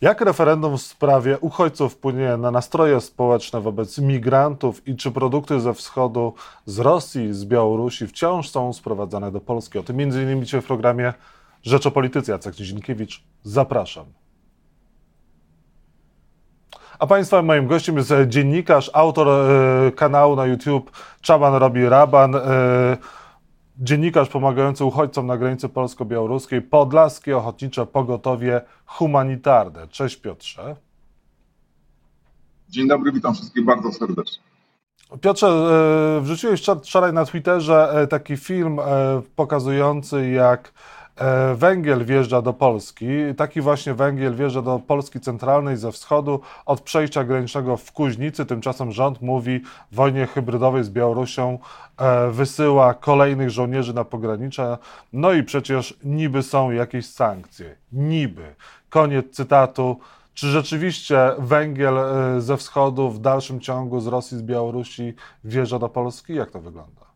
Jak referendum w sprawie uchodźców wpłynie na nastroje społeczne wobec migrantów i czy produkty ze wschodu, z Rosji, z Białorusi wciąż są sprowadzane do Polski? O tym innymi dzisiaj w programie Rzecz o Polityce. Jacek Nizinkiewicz, zapraszam. A Państwa moim gościem jest dziennikarz, autor e, kanału na YouTube Czaban robi raban. E, dziennikarz pomagający uchodźcom na granicy polsko-białoruskiej, Podlaskie Ochotnicze Pogotowie Humanitarne. Cześć Piotrze. Dzień dobry, witam wszystkich bardzo serdecznie. Piotrze, e, wrzuciłeś wczoraj na Twitterze e, taki film e, pokazujący, jak węgiel wjeżdża do Polski. Taki właśnie węgiel wjeżdża do Polski centralnej ze wschodu od przejścia granicznego w Kuźnicy. Tymczasem rząd mówi w wojnie hybrydowej z Białorusią e, wysyła kolejnych żołnierzy na pogranicze. No i przecież niby są jakieś sankcje. Niby. Koniec cytatu. Czy rzeczywiście węgiel e, ze wschodu w dalszym ciągu z Rosji, z Białorusi wjeżdża do Polski? Jak to wygląda?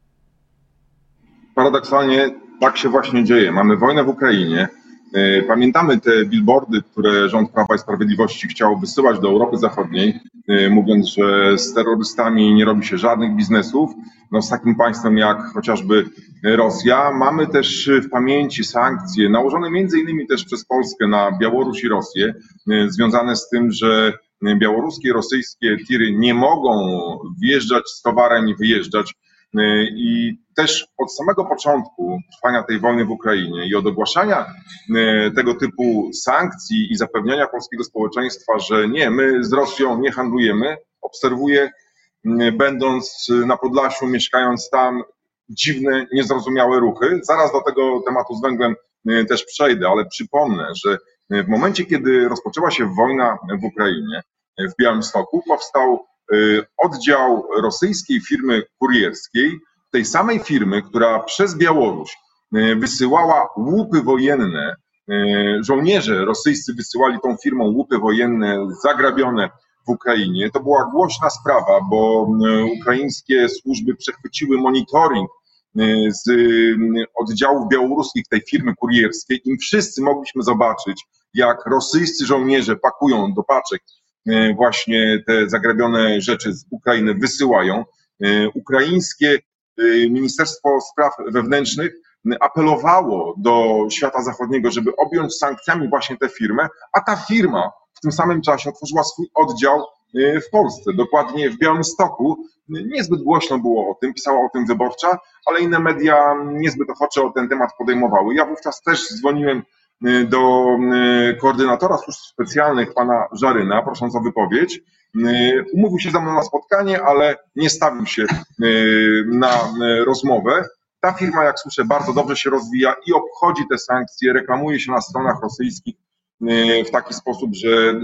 Paradoksalnie tak się właśnie dzieje. Mamy wojnę w Ukrainie. E, pamiętamy te billboardy, które rząd Prawa i Sprawiedliwości chciał wysyłać do Europy Zachodniej, e, mówiąc, że z terrorystami nie robi się żadnych biznesów. No, z takim państwem jak chociażby Rosja. Mamy też w pamięci sankcje nałożone między innymi też przez Polskę na Białoruś i Rosję, e, związane z tym, że białoruskie i rosyjskie tiry nie mogą wjeżdżać z towarem i wyjeżdżać I też od samego początku trwania tej wojny w Ukrainie i od ogłaszania y, tego typu sankcji i zapewniania polskiego społeczeństwa, że nie, my z Rosją nie handlujemy, obserwuję, y, będąc na Podlasiu, mieszkając tam, dziwne, niezrozumiałe ruchy. Zaraz do tego tematu z węglem też przejdę, ale przypomnę, że w momencie, kiedy rozpoczęła się wojna w Ukrainie, w Białymstoku, powstał Y, oddział rosyjskiej firmy kurierskiej, tej samej firmy, która przez Białoruś y, wysyłała łupy wojenne, y, żołnierze rosyjscy wysyłali tą firmą łupy wojenne zagrabione w Ukrainie. To była głośna sprawa, bo ukraińskie służby przechwyciły monitoring z oddziałów białoruskich tej firmy kurierskiej i wszyscy mogliśmy zobaczyć, jak rosyjscy żołnierze pakują do paczek właśnie te zagrabione rzeczy z Ukrainy wysyłają. E, ukraińskie e, Ministerstwo Spraw Wewnętrznych apelowało do świata zachodniego, żeby objąć sankcjami właśnie tę firmę, a ta firma w tym samym czasie otworzyła swój oddział w Polsce, dokładnie w Białymstoku. Niezbyt głośno było o tym, pisała o tym wyborcza, ale inne media niezbyt ochoczo ten temat podejmowały. Ja wówczas też dzwoniłem do y, koordynatora służb specjalnych, pana Żaryna, prosząc o wypowiedź. Y, umówił się ze mną na spotkanie, ale nie stawił się na rozmowę. Ta firma, jak słyszę, bardzo dobrze się rozwija i obchodzi te sankcje, reklamuje się na stronach rosyjskich w taki sposób, że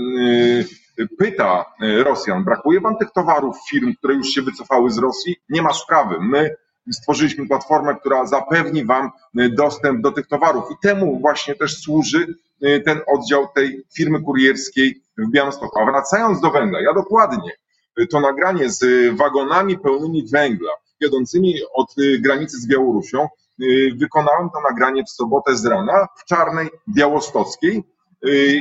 pyta Rosjan, brakuje wam tych towarów firm, które już się wycofały z Rosji? Nie ma sprawy. My stworzyliśmy platformę, która zapewni Wam y, dostęp do tych towarów. I temu właśnie też służy y, ten oddział tej firmy kurierskiej w Białymstoku. A wracając do węgla, ja dokładnie y, to nagranie z wagonami pełnymi węgla, jadącymi od granicy z Białorusią, wykonałem to nagranie w sobotę z rana w Czarnej Białostockiej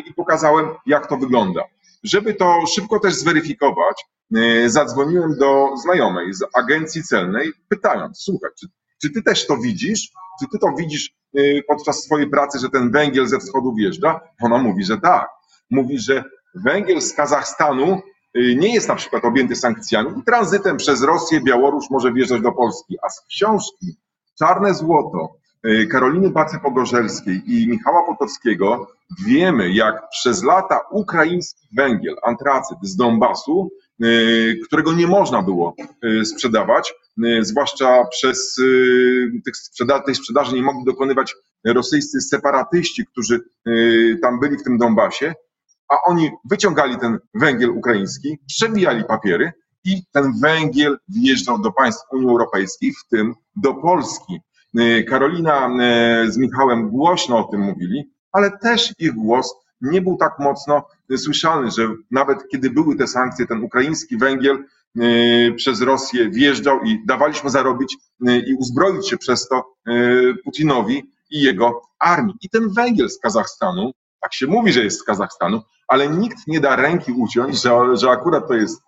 i pokazałem, jak to wygląda. Żeby to szybko też zweryfikować, e, zadzwoniłem do znajomej z agencji celnej, pytając: Słuchaj, czy, czy ty też to widzisz? Czy ty to widzisz e, podczas swojej pracy, że ten węgiel ze wschodu wjeżdża? Ona mówi, że tak. Mówi, że węgiel z Kazachstanu e, nie jest na przykład objęty sankcjami i tranzytem przez Rosję, Białoruś może wjeżdżać do Polski, a z książki Czarne Złoto Karoliny Bacy-Pogorzelskiej i Michała Potockiego wiemy, jak przez lata ukraiński węgiel, antracyt z Donbasu, e, którego nie można było e, sprzedawać, zwłaszcza przez tych sprzeda tej sprzedaży nie mogli dokonywać rosyjscy separatyści, którzy tam byli w tym Donbasie, a oni wyciągali ten węgiel ukraiński, przebijali papiery i ten węgiel wjeżdżał do państw Unii Europejskiej, w tym do Polski. Y, Karolina y, z Michałem głośno o tym mówili, ale też ich głos nie był tak mocno słyszalny, że nawet kiedy były te sankcje, ten ukraiński węgiel przez Rosję wjeżdżał i dawaliśmy zarobić i uzbroić się przez to Putinowi i jego armii. I ten węgiel z Kazachstanu, tak się mówi, że jest z Kazachstanu, ale nikt nie da ręki uciąć, że, że akurat to jest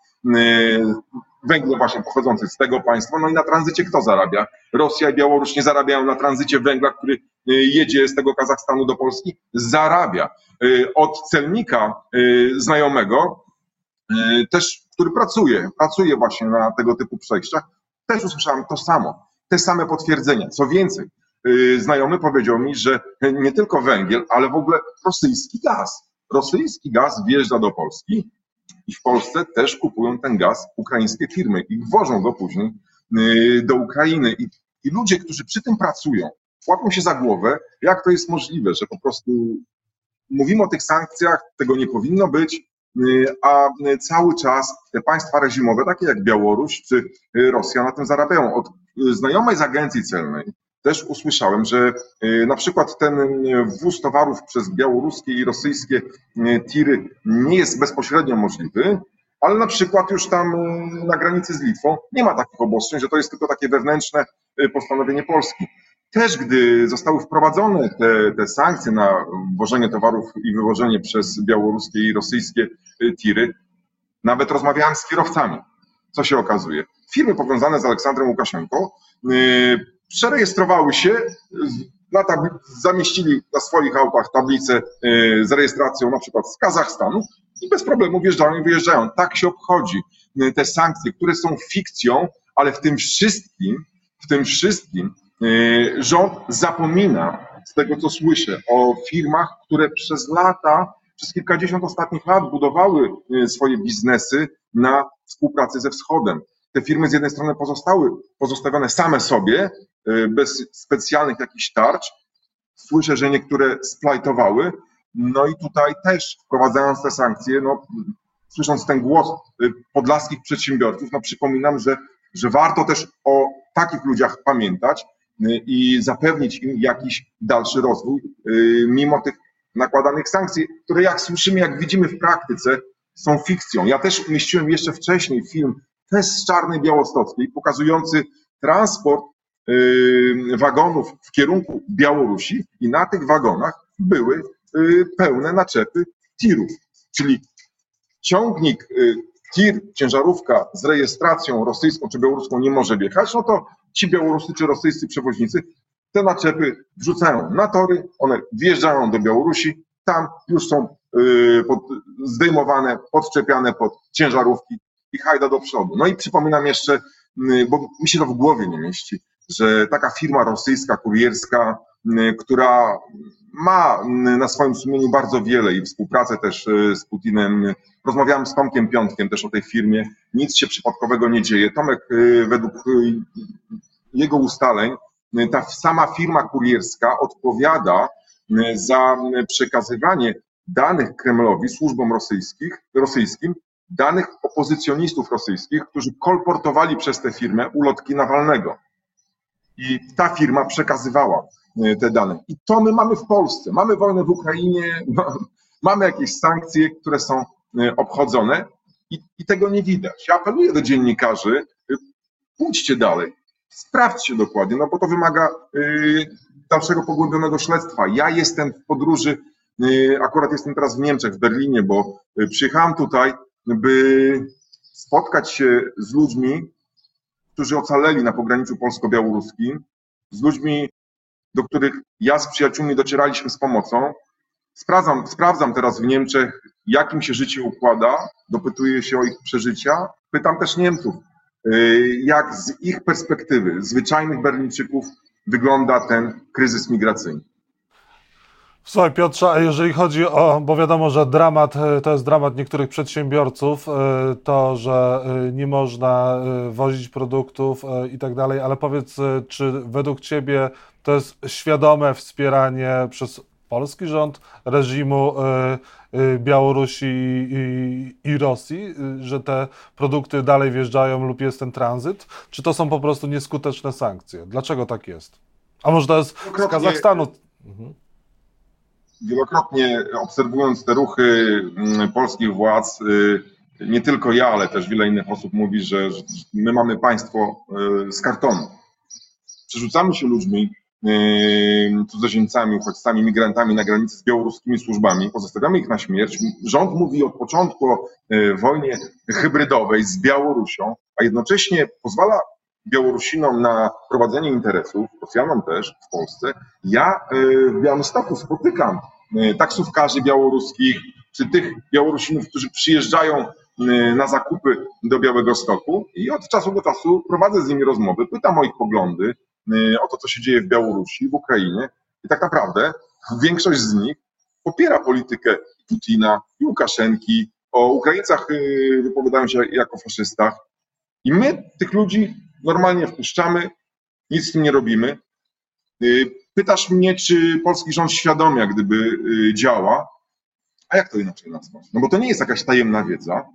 węgiel właśnie pochodzący z tego państwa. No i na tranzycie kto zarabia? Rosja i Białoruś nie zarabiają na tranzycie węgla, który y, jedzie z tego Kazachstanu do Polski? Zarabia. Y, od celnika y, znajomego, też, który pracuje, pracuje właśnie na tego typu przejściach, też usłyszałem to samo, te same potwierdzenia. Co więcej, znajomy powiedział mi, że nie tylko węgiel, ale w ogóle rosyjski gaz. Rosyjski gaz wjeżdża do Polski i w Polsce też kupują ten gaz ukraińskie firmy i wożą go później y, do Ukrainy. I, I ludzie, którzy przy tym pracują, łapią się za głowę, jak to jest możliwe, że po prostu mówimy o tych sankcjach, tego nie powinno być, y, a cały czas te państwa reżimowe, takie jak Białoruś czy Rosja, na tym zarabiają. Od znajomej z agencji celnej też usłyszałem, że y, na przykład ten y, wwóz towarów przez białoruskie i rosyjskie y, tiry nie jest bezpośrednio możliwy, ale na przykład już tam na granicy z Litwą nie ma takich obostrzeń, że to jest tylko takie wewnętrzne postanowienie Polski. Też gdy zostały wprowadzone te, te sankcje na wożenie towarów i wywożenie przez białoruskie i rosyjskie tiry, nawet rozmawiałem z kierowcami. Co się okazuje? Firmy powiązane z Aleksandrem Łukaszenką przerejestrowały się, na zamieścili na swoich autach tablicę e, z rejestracją na przykład z Kazachstanu i bez problemu wjeżdżają i wyjeżdżają. Tak się obchodzi e, te sankcje, które są fikcją, ale w tym wszystkim, w tym wszystkim e, rząd zapomina z tego, co słyszę, o firmach, które przez lata, przez kilkadziesiąt ostatnich lat budowały swoje biznesy na współpracy ze Wschodem. Te firmy z jednej strony pozostały pozostawione same sobie, Y, bez specjalnych jakichś tarcz. Słyszę, że niektóre splajtowały. No i tutaj też wprowadzając te sankcje, no, słysząc ten głos y, podlaskich przedsiębiorców, no przypominam, że, że warto też o takich ludziach pamiętać y, i zapewnić im jakiś dalszy rozwój, mimo tych nakładanych sankcji, które jak słyszymy, jak widzimy w praktyce, są fikcją. Ja też umieściłem jeszcze wcześniej film też z Czarnej Białostockiej, pokazujący transport Y, wagonów w kierunku Białorusi i na tych wagonach były y, pełne naczepy tirów, czyli ciągnik y, tir, ciężarówka z rejestracją rosyjską czy białoruską nie może wjechać, no to ci białoruscy czy rosyjscy przewoźnicy te naczepy wrzucają na tory, one wjeżdżają do Białorusi, tam już są zdejmowane, podczepiane pod ciężarówki i hajda do przodu. No i przypominam jeszcze, bo mi się to w głowie nie mieści, że taka firma rosyjska, kurierska, która ma na swoim sumieniu bardzo wiele i współpracę też y, z Putinem. Rozmawiałem z Tomkiem Piątkiem też o tej firmie. Nic się przypadkowego nie dzieje. Tomek y, według y, jego ustaleń, ta sama firma kurierska odpowiada za przekazywanie danych Kremlowi, służbom rosyjskich, rosyjskim, danych opozycjonistów rosyjskich, którzy kolportowali przez tę firmę ulotki Nawalnego i ta firma przekazywała e, te dane. I to my mamy w Polsce. Mamy wojnę w Ukrainie, mamy jakieś sankcje, które są e, obchodzone i, i tego nie widać. Ja apeluję do dziennikarzy, e, pójdźcie dalej, sprawdźcie dokładnie, no bo to wymaga dalszego pogłębionego śledztwa. Ja jestem w podróży, akurat jestem teraz w Niemczech, w Berlinie, bo przyjechałem tutaj, by spotkać się z ludźmi, którzy ocaleli na pograniczu polsko-białoruskim, z ludźmi, do których ja z przyjaciółmi docieraliśmy z pomocą. Sprawdzam, sprawdzam teraz w Niemczech, jak im się życie układa, dopytuję się o ich przeżycia. Pytam też Niemców, y, jak z ich perspektywy, zwyczajnych Berlińczyków, wygląda ten kryzys migracyjny. Słuchaj Piotrze, a jeżeli chodzi o, bo wiadomo, że dramat e, to jest dramat niektórych przedsiębiorców, e, to, że e, nie można wozić produktów i tak dalej, ale powiedz, czy według Ciebie to jest świadome wspieranie przez polski rząd reżimu Białorusi i, i, Rosji, że te produkty dalej wjeżdżają lub jest ten tranzyt, czy to są po prostu nieskuteczne sankcje? Dlaczego tak jest? A może to jest z Kazachstanu? Mhm wielokrotnie obserwując te ruchy mm, polskich władz, y, nie tylko ja, ale też wiele innych osób mówi, że my mamy państwo y, z kartonu. Przerzucamy się ludźmi, yy, cudzoziemcami, uchodźcami, migrantami na granicy z białoruskimi służbami, pozostawiamy ich na śmierć. Rząd mówi od początku o wojnie hybrydowej z Białorusią, a jednocześnie pozwala Białorusinom na prowadzenie interesów, Rosjanom też w Polsce. Ja yy, w Białymstoku spotykam yy, taksówkarzy białoruskich, czy tych Białorusinów, którzy przyjeżdżają yy, na zakupy do Białego Stoku i od czasu do czasu prowadzę z nimi rozmowy, pytam o ich poglądy, o to, co się dzieje w Białorusi, w Ukrainie i tak naprawdę większość z nich popiera politykę Putina i Łukaszenki, o Ukraińcach wypowiadają się jako faszystach i my tych ludzi normalnie wpuszczamy, nic z tym nie robimy. Yy, Pytasz mnie, czy polski rząd świadomie jak gdyby yy, działa, a jak to inaczej nazwać? No bo to nie jest jakaś tajemna wiedza,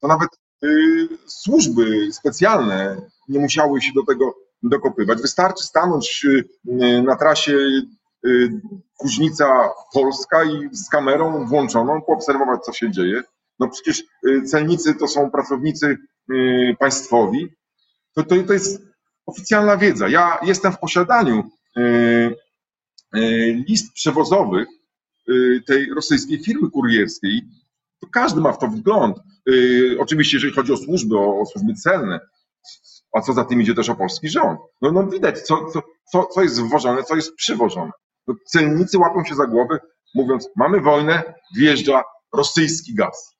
to nawet yy, służby specjalne nie musiały się do tego dokopywać. Wystarczy stanąć na trasie Kuźnica Polska i z kamerą włączoną poobserwować, co się dzieje. No przecież celnicy to są pracownicy państwowi. To, to, to jest oficjalna wiedza. Ja jestem w posiadaniu yy, yy, list przewozowych yy, tej rosyjskiej firmy kurierskiej. To każdy ma w to wgląd. Oczywiście, jeżeli chodzi o służby, o, o służby celne, a co za tym idzie też o polski rząd. No, no widać, co, co, co jest wwożone, co jest przywożone. No, celnicy łapią się za głowy, mówiąc, mamy wojnę, wjeżdża rosyjski gaz.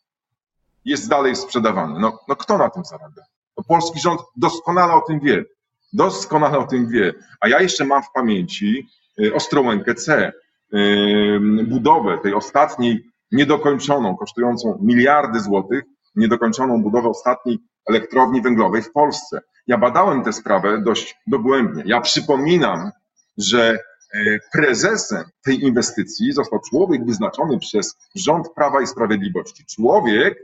Jest dalej sprzedawany. No, no kto na tym zarabia? Polski rząd doskonale o tym wie. Doskonale o tym wie. A ja jeszcze mam w pamięci y, Ostrołękę C, y, budowę tej ostatniej niedokończoną, kosztującą miliardy złotych, niedokończoną budowę ostatniej elektrowni węglowej w Polsce. Ja badałem tę sprawę dość dogłębnie. Ja przypominam, że e, prezesem tej inwestycji został człowiek wyznaczony przez rząd Prawa i Sprawiedliwości. Człowiek,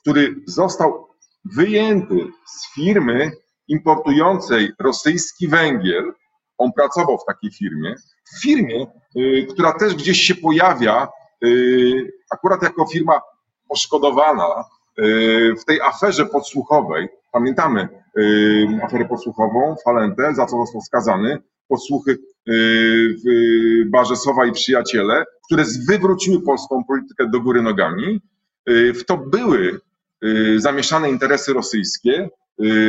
który został wyjęty z firmy importującej rosyjski węgiel. On pracował w takiej firmie. W firmie, y, która też gdzieś się pojawia, y, akurat jako firma poszkodowana y, w tej aferze podsłuchowej. Pamiętamy aferę podsłuchową, Falentę, za co został skazany. Podsłuchy w barze Sowa i Przyjaciele, które wywróciły polską politykę do góry nogami. W to były zamieszane interesy rosyjskie,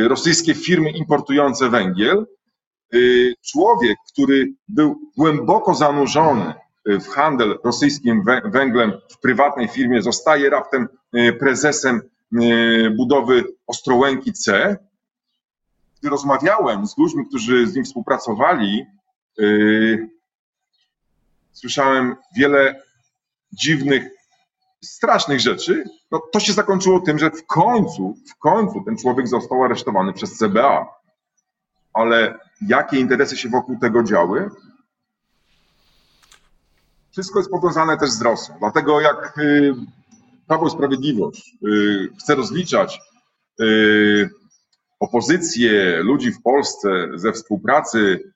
rosyjskie firmy importujące węgiel. Człowiek, który był głęboko zanurzony w handel rosyjskim węglem w prywatnej firmie, zostaje raptem prezesem budowy Ostrołęki C. Gdy rozmawiałem z ludźmi, którzy z nim współpracowali, słyszałem wiele dziwnych strasznych rzeczy, no to się zakończyło tym, że w końcu, w końcu ten człowiek został aresztowany przez CBA. Ale jakie interesy się wokół tego działy? Wszystko jest powiązane też z Rosją. Dlatego jak y, Prawo i Sprawiedliwość y, chce rozliczać y, opozycję ludzi w Polsce ze współpracy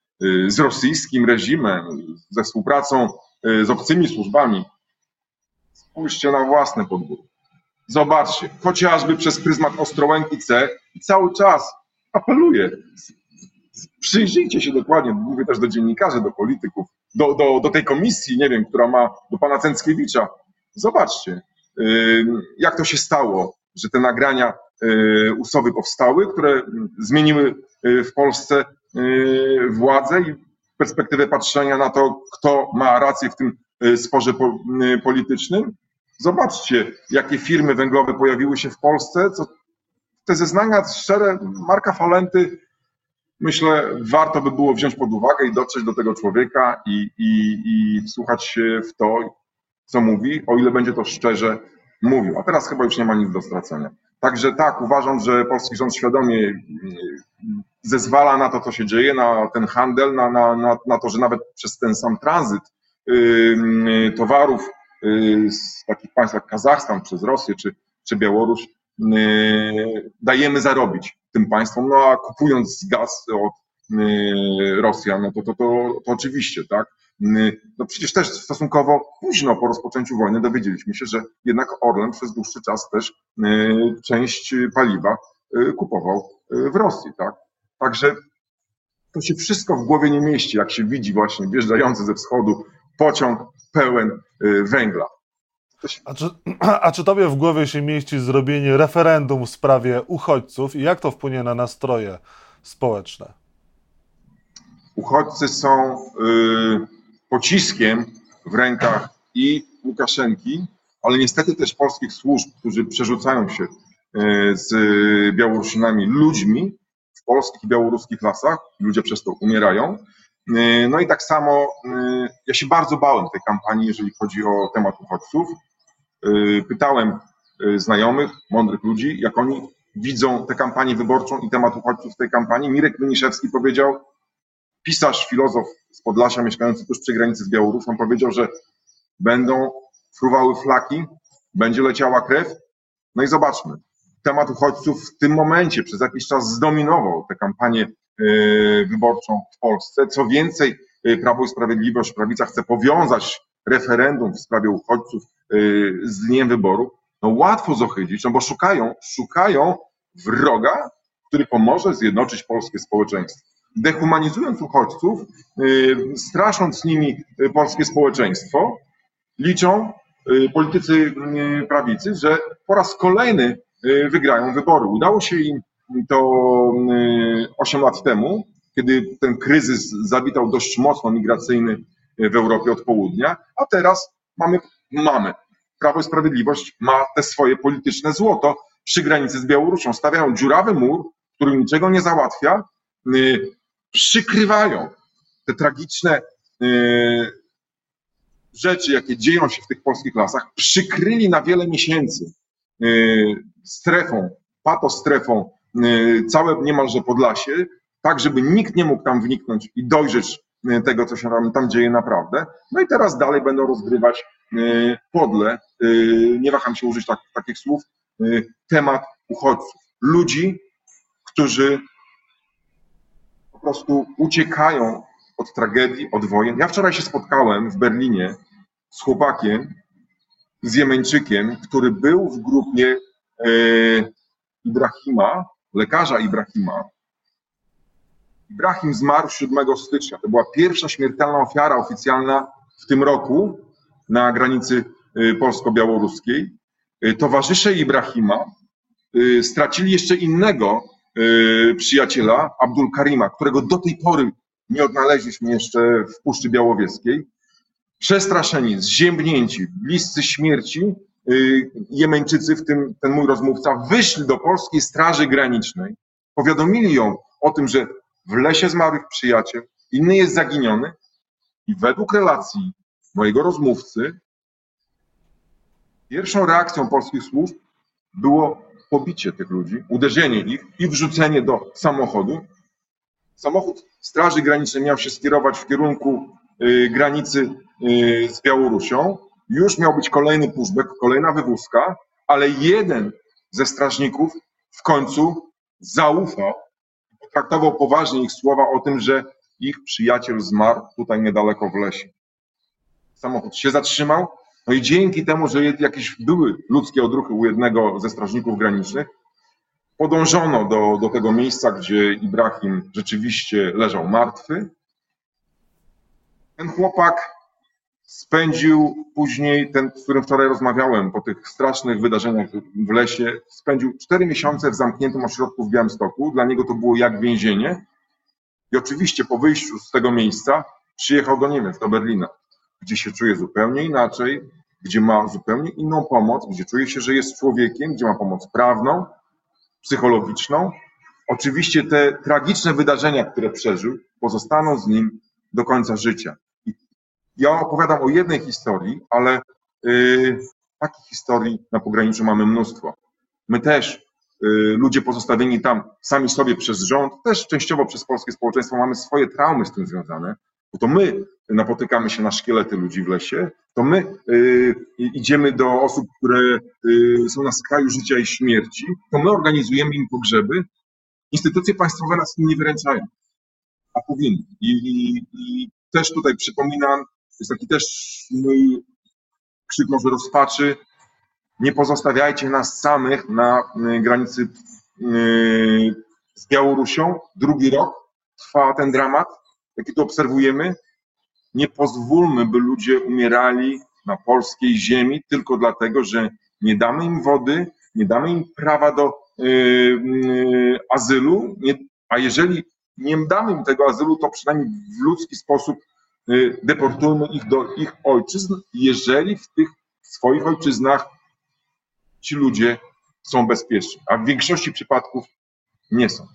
z rosyjskim reżimem, ze współpracą z obcymi służbami, Spójrzcie na własne podwórko. Zobaczcie, chociażby przez pryzmat Ostrołęki C i cały czas apeluję, przyjrzyjcie się dokładnie, mówię też do dziennikarzy, do polityków, do, do, do tej komisji, nie wiem, która ma do pana Cęckiewicza. Zobaczcie, jak to się stało, że te nagrania usowy powstały, które zmieniły w Polsce władzę i perspektywę patrzenia na to, kto ma rację w tym sporze politycznym. Zobaczcie, jakie firmy węglowe pojawiły się w Polsce. Co, te zeznania szczere Marka Falenty, myślę, warto by było wziąć pod uwagę i dotrzeć do tego człowieka i, i, i wsłuchać się w to, co mówi, o ile będzie to szczerze mówił. A teraz chyba już nie ma nic do stracenia. Także tak, uważam, że polski rząd świadomie mm, zezwala na to, co się dzieje, na ten handel, na, na, na, na to, że nawet przez ten sam tranzyt towarów z takich państw jak Kazachstan, przez Rosję czy, czy Białoruś, y, dajemy zarobić tym państwom, no a kupując gaz od y, Rosjan, no to, to, to, to oczywiście, tak. No przecież też stosunkowo późno po rozpoczęciu wojny dowiedzieliśmy się, że jednak Orlen przez dłuższy czas też część paliwa kupował w Rosji, tak. Także to się wszystko w głowie nie mieści, jak się widzi właśnie wjeżdżający ze wschodu pociąg pełen y, węgla. A czy, a czy tobie w głowie się mieści zrobienie referendum w sprawie uchodźców i jak to wpłynie na nastroje społeczne? Uchodźcy są y, pociskiem w rękach i Łukaszenki, ale niestety też polskich służb, którzy przerzucają się y, z Białorusinami ludźmi w polskich i białoruskich lasach. Ludzie przez to umierają. Y, no i tak samo y, ja się bardzo bałem tej kampanii, jeżeli chodzi o temat uchodźców. Y, pytałem znajomych, mądrych ludzi, jak oni widzą tę kampanię wyborczą i temat uchodźców w tej kampanii. Mirek Miniszewski powiedział, pisarz, filozof z Podlasia, mieszkający tuż przy granicy z Białorusią, powiedział, że będą fruwały flaki, będzie leciała krew. No i zobaczmy, temat uchodźców w tym momencie przez jakiś czas zdominował tę kampanię wyborczą w Polsce. Co więcej, y, Prawo i Sprawiedliwość, prawica chce powiązać referendum w sprawie uchodźców y, z dniem wyboru. No łatwo zohydzić, no bo szukają, szukają wroga, który pomoże zjednoczyć polskie społeczeństwo. Dehumanizując uchodźców, strasząc nimi polskie społeczeństwo, liczą politycy prawicy, że po raz kolejny wygrają wybory. Udało się im to 8 y, lat temu, kiedy ten kryzys zawitał dość mocno migracyjny w Europie od południa, a teraz mamy, mamy. Prawo i Sprawiedliwość ma te swoje polityczne złoto przy granicy z Białorusią. Stawiają dziurawy mur, który niczego nie załatwia, y, przykrywają te tragiczne y, rzeczy, jakie dzieją się w tych polskich lasach, przykryli na wiele miesięcy strefą, patostrefą Y, całe niemalże Podlasie, tak żeby nikt nie mógł tam wniknąć i dojrzeć y, tego, co się tam, tam dzieje naprawdę. No i teraz dalej będą rozgrywać y, podle, nie waham się użyć tak, takich słów, temat uchodźców. Ludzi, którzy po prostu uciekają od tragedii, od wojen. Ja wczoraj się spotkałem w Berlinie z chłopakiem, z Jemeńczykiem, który był w grupie Ibrahima, lekarza Ibrahima. Ibrahim zmarł 7 stycznia. To była pierwsza śmiertelna ofiara oficjalna w tym roku na granicy y, polsko-białoruskiej. Y, towarzysze Ibrahima y, stracili jeszcze innego przyjaciela, Abdul Karima, którego do tej pory nie odnaleźliśmy jeszcze w Puszczy Białowieskiej. Przestraszeni, zziębnięci, bliscy śmierci, Jemeńczycy, w tym ten mój rozmówca, wyszli do polskiej Straży Granicznej, powiadomili ją o tym, że w lesie zmarł ich przyjaciel, inny jest zaginiony i według relacji mojego rozmówcy pierwszą reakcją polskich służb było pobicie tych ludzi, uderzenie ich i wrzucenie do samochodu. Samochód Straży Granicznej miał się skierować w kierunku y, granicy y, z Białorusią, już miał być kolejny pushback, kolejna wywózka, ale jeden ze strażników w końcu zaufał, potraktował poważnie ich słowa o tym, że ich przyjaciel zmarł tutaj niedaleko w lesie. Samochód się zatrzymał, no i dzięki temu, że jakieś były ludzkie odruchy u jednego ze strażników granicznych, podążono do, do tego miejsca, gdzie Ibrahim rzeczywiście leżał martwy. Ten chłopak Spędził później, ten, z którym wczoraj rozmawiałem, po tych strasznych wydarzeniach w lesie, spędził cztery miesiące w zamkniętym ośrodku w Białymstoku. Dla niego to było jak więzienie. I oczywiście po wyjściu z tego miejsca przyjechał do Niemiec, do Berlina, gdzie się czuje zupełnie inaczej, gdzie ma zupełnie inną pomoc, gdzie czuje się, że jest człowiekiem, gdzie ma pomoc prawną, psychologiczną. Oczywiście te tragiczne wydarzenia, które przeżył, pozostaną z nim do końca życia. Ja opowiadam o jednej historii, ale yy, takich historii na pograniczu mamy mnóstwo. My też, yy, ludzie pozostawieni tam sami sobie przez rząd, też częściowo przez polskie społeczeństwo, mamy swoje traumy z tym związane, bo to my napotykamy się na szkielety ludzi w lesie, to my yy, idziemy do osób, które y, są na skraju życia i śmierci, to my organizujemy im pogrzeby. Instytucje państwowe nas nie wyręczają, a powinny. I, i, i też tutaj przypominam, jest taki też mój krzyk może rozpaczy. Nie pozostawiajcie nas samych na y, granicy y, z Białorusią drugi rok, trwa ten dramat, jaki tu obserwujemy. Nie pozwólmy, by ludzie umierali na polskiej ziemi tylko dlatego, że nie damy im wody, nie damy im prawa do yy, azylu, a jeżeli nie damy im tego azylu, to przynajmniej w ludzki sposób deportujmy ich do ich ojczyzn, jeżeli w tych swoich ojczyznach ci ludzie są bezpieczni, a w większości przypadków nie są.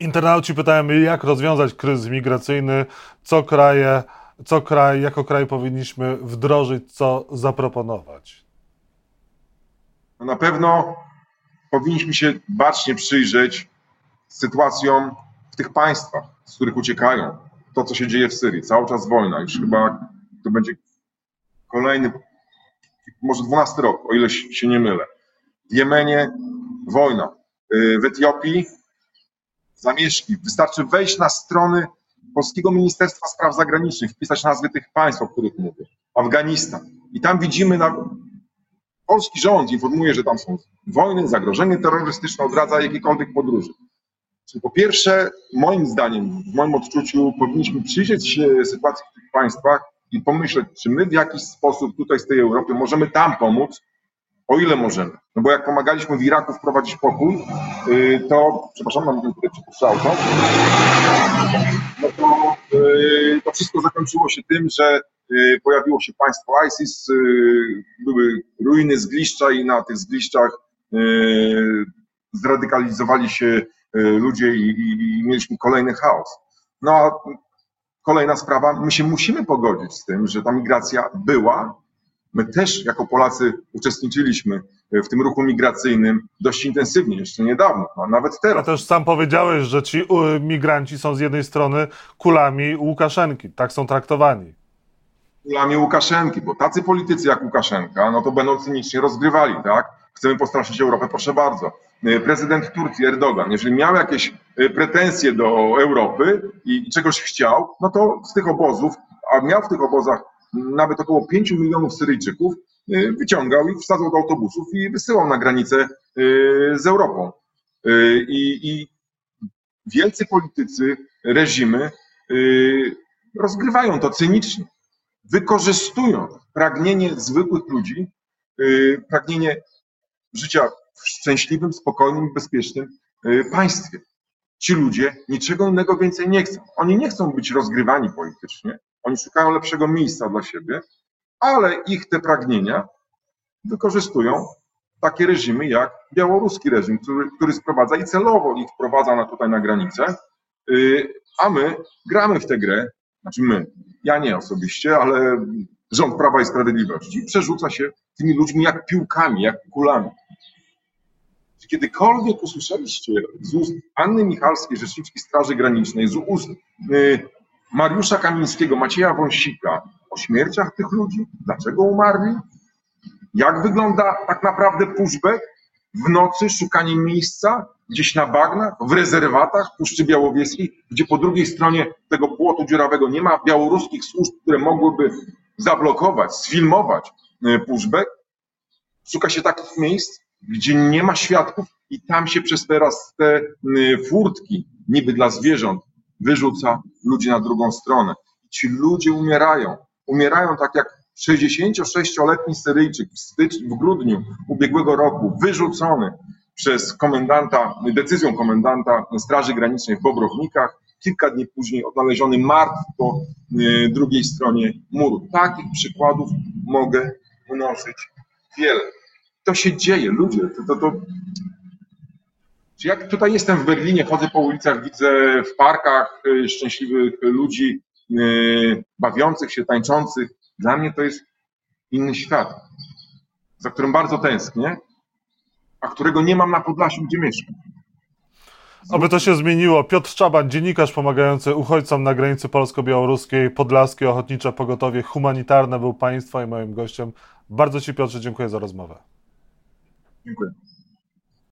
Internauci pytają jak rozwiązać kryzys migracyjny, co kraje, co kraj, jako kraj powinniśmy wdrożyć, co zaproponować. No na pewno powinniśmy się bacznie przyjrzeć sytuacjom w tych państwach, z których uciekają. To, co się dzieje w Syrii, cały czas wojna, już chyba to będzie kolejny, może dwunasty rok, o ile się nie mylę. W Jemenie wojna, y, w Etiopii zamieszki. Wystarczy wejść na strony Polskiego Ministerstwa Spraw Zagranicznych, wpisać nazwy tych państw, o których mówię. Afganistan. I tam widzimy, na... polski rząd informuje, że tam są wojny, zagrożenie terrorystyczne, odradza jakiekolwiek podróże. Po pierwsze, moim zdaniem, w moim odczuciu, powinniśmy przyjrzeć się sytuacji w tych państwach i pomyśleć, czy my w jakiś sposób tutaj z tej Europy możemy tam pomóc, o ile możemy. No bo jak pomagaliśmy w Iraku wprowadzić pokój, y, to, przepraszam, mam tutaj przypuszczał to, no to, y, to wszystko zakończyło się tym, że y, pojawiło się państwo ISIS, były ruiny zgliszcza i na tych zgliszczach zradykalizowali się ludzie i, i, i mieliśmy kolejny chaos. No a kolejna sprawa, my się musimy pogodzić z tym, że ta migracja była, My też jako Polacy uczestniczyliśmy w tym ruchu migracyjnym dość intensywnie, jeszcze niedawno, a nawet teraz. A też sam powiedziałeś, że ci migranci są z jednej strony kulami Łukaszenki, tak są traktowani. Kulami Łukaszenki, bo tacy politycy jak Łukaszenka, no to będą cynicznie rozgrywali, tak? Chcemy postraszyć Europę, proszę bardzo. Prezydent Turcji, Erdogan, jeżeli miał jakieś e, pretensje do Europy i czegoś chciał, no to z tych obozów, a miał w tych obozach nawet około 5 milionów Syryjczyków y, wyciągał ich, wsadzał do autobusów i wysyłał na granicę z Europą. I, i wielcy politycy, reżimy rozgrywają to cynicznie, wykorzystują pragnienie zwykłych ludzi, pragnienie życia w szczęśliwym, spokojnym, bezpiecznym państwie. Ci ludzie niczego innego więcej nie chcą. Oni nie chcą być rozgrywani politycznie, oni szukają lepszego miejsca dla siebie, ale ich te pragnienia wykorzystują takie reżimy jak białoruski reżim, który, który sprowadza i celowo ich wprowadza na, tutaj na granicę, yy, a my gramy w tę grę, znaczy my, ja nie osobiście, ale rząd Prawa i Sprawiedliwości przerzuca się tymi ludźmi jak piłkami, jak kulami. Czy kiedykolwiek usłyszeliście z ust Anny Michalskiej, rzeczniczki Straży Granicznej, z ust yy, Mariusza Kamińskiego, Macieja Wąsika o śmierciach tych ludzi, dlaczego umarli, jak wygląda tak naprawdę pushback w nocy, szukanie miejsca gdzieś na bagnach, w rezerwatach Puszczy Białowieskiej, gdzie po drugiej stronie tego płotu dziurawego nie ma białoruskich służb, które mogłyby zablokować, sfilmować e, pushback. Szuka się takich miejsc, gdzie nie ma świadków i tam się przez teraz te furtki niby dla zwierząt wyrzuca ludzi na drugą stronę. Ci ludzie umierają. Umierają tak jak 66-letni Syryjczyk w, styczniu, w grudniu ubiegłego roku, wyrzucony przez komendanta, decyzją komendanta Straży Granicznej w Bobrownikach, kilka dni później odnaleziony martwy po y, drugiej stronie muru. Takich przykładów mogę mnożyć wiele. To się dzieje, ludzie, to, to, to jak tutaj jestem w Berlinie, chodzę po ulicach, widzę w parkach y, szczęśliwych ludzi, y, bawiących się, tańczących. Dla mnie to jest inny świat, za którym bardzo tęsknię, a którego nie mam na Podlasiu, gdzie mieszkam. Aby to się zmieniło. Piotr Czaban, dziennikarz pomagający uchodźcom na granicy polsko-białoruskiej, Podlaskie Ochotnicze Pogotowie Humanitarne był Państwa i moim gościem. Bardzo Ci Piotrze dziękuję za rozmowę. Dziękuję.